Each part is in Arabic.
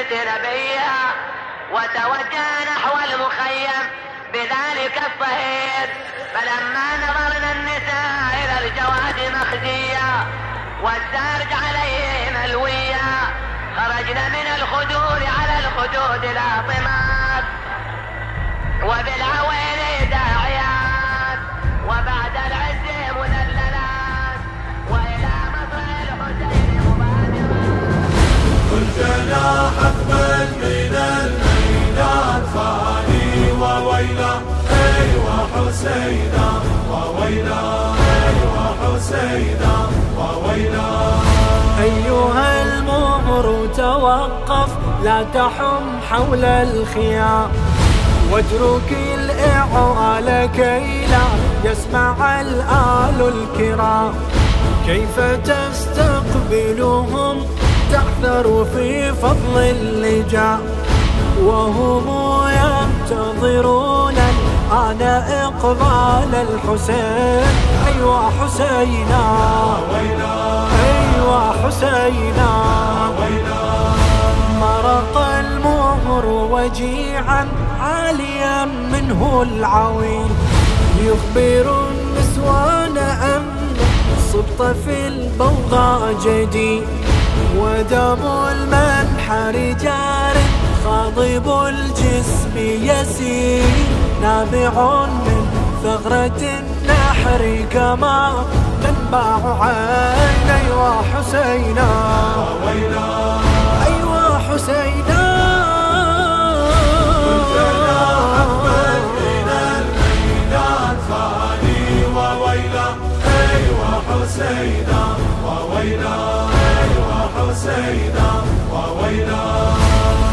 ست نبيا وتوجه نحو المخيم. بذلك الصهيد فلما نظرنا النساء إلى الجواد مخزيا والسارج عليه ملويا خرجنا من الخدود على الخدود لاطمات وبالعويل لا تحم حول الخيام. واترك الإعوال كي لا يسمع الآل الكرام. كيف تستقبلهم؟ تعثر في فضل اللجام. وهم ينتظرون الآن إقبال الحسين. أيوا حسينا. أيوا حسينا. وجيعا عاليا منه العويل. يخبر النسوان أن صبط في البوغى جديد. ودم المنحر جار خاضب الجسم يسير. نابع من ثغرة النحر كما تنبع عيني وحسينا. حسينا وويلا.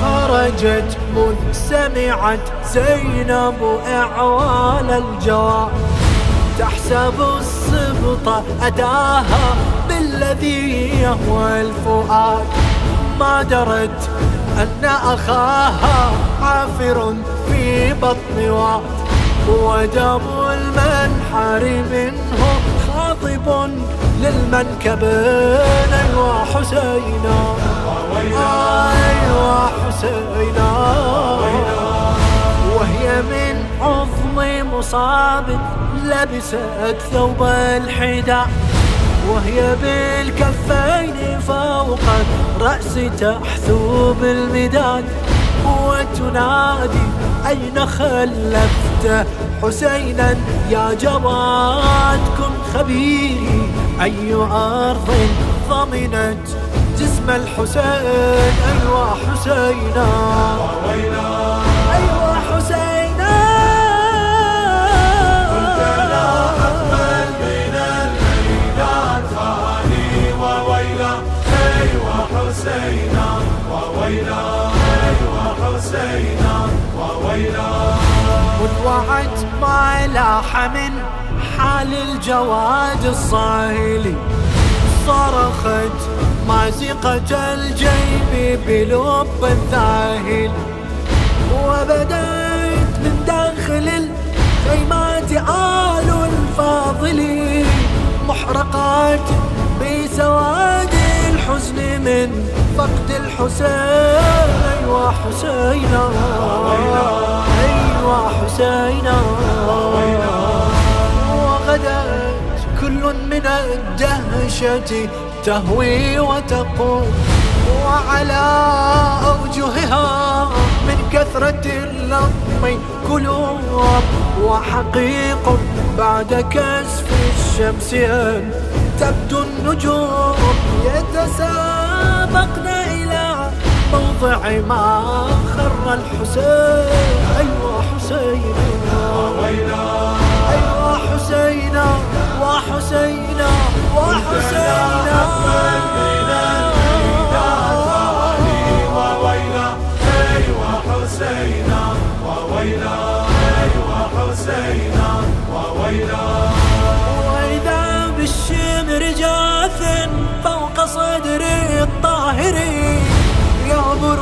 خرجت مذ سمعت زينب إعوال الجواب تحسب السبط أتاها بالذي يهوى الفؤاد. ما درت أن أخاها عافر في بطن واد. ودم المنحر منه خاطب للمنكبين أيوا حسينا. أيوا حسينا. وهي من عظم مصاب لبست ثوب الحدى وهي بالكفين فوق الرأس تحثو بالمداد. وتنادي أين خلفت حسينا يا جواد؟ كن خبيري أي أرض ضمنت جسم الحسين؟ أيوا حسينا. أيوا حسينا. من الميدان. فاني وويلا ايوا حسينا. وويلا ايوا حسينا. وويلا وضوعت ما لاح من حال الجواد الصاهلي صرخت مازقة الجيب بلب الذاهل وبدأت من داخل الخيمات آل الفاضل محرقات بسواد الحزن من فقد الحسين حسينا أيوا حسينا. وغدت كل الدهشة تهوي وتقوم وعلى أوجهها من كثرة اللطم كلوب وحقيق بعد كسف الشمس أن تبدو النجوم يتسابقن إلى موضع ما خر الحسين. أيوا حسينا حسينا وويلا وإذا بالشمر جاث فوق صدر الطاهر يعبر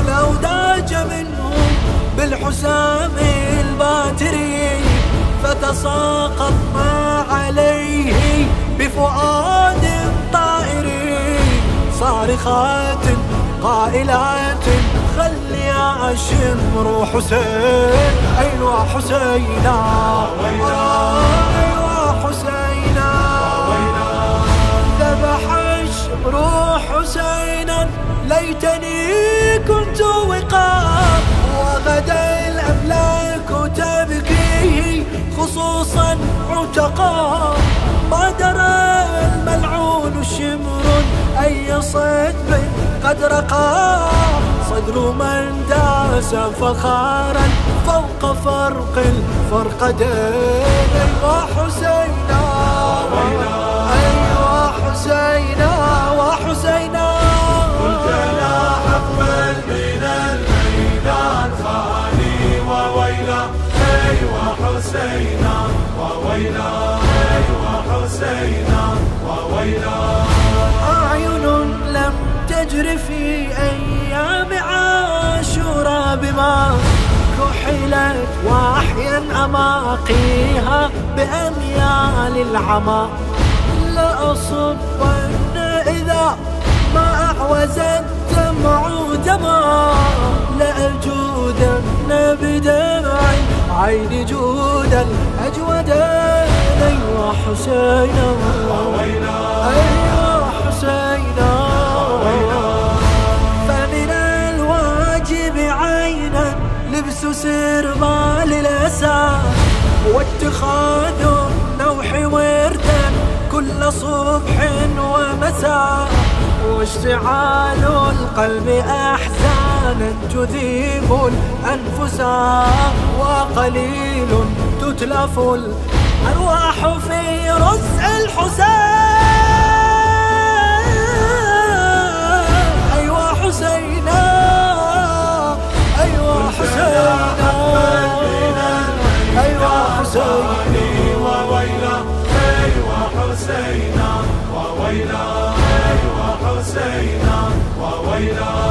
الأوداج منه بالحسام الباتري فتساقط ما عليه بفؤاد طائر. صارخات قائلات شمر حسين. أيوة حسينا. أيوة حسينا. ذبح الشمر حسينا. ليتني كنت وقاف. وغدا الأملاك تبكيه. خصوصا عتقا. ما درى الملعون شمر أي صدب قد رقى صدر من داس فخارا فوق فرق الفرقدين أيوا حسينا أيوا حسينا وحسينا. كلنا حقبا من الميدان فاني وويلا ايوا حسينا وويلا ايوا حسينا وويلا أعين لم تجر في أيام بما كحلت وأحيا أماقيها بأميال العمى لأصبن إذا ما أعوز الدمع دما لأجودن بدمع عين جود الأجودين أيوا حسينا. أيوا واتخاذ النوح وردا كل صبح ومساء واشتعال القلب أحزانا تذيب الأنفس وقليل تتلف الأرواح في رزع الحسين حسينا وويلا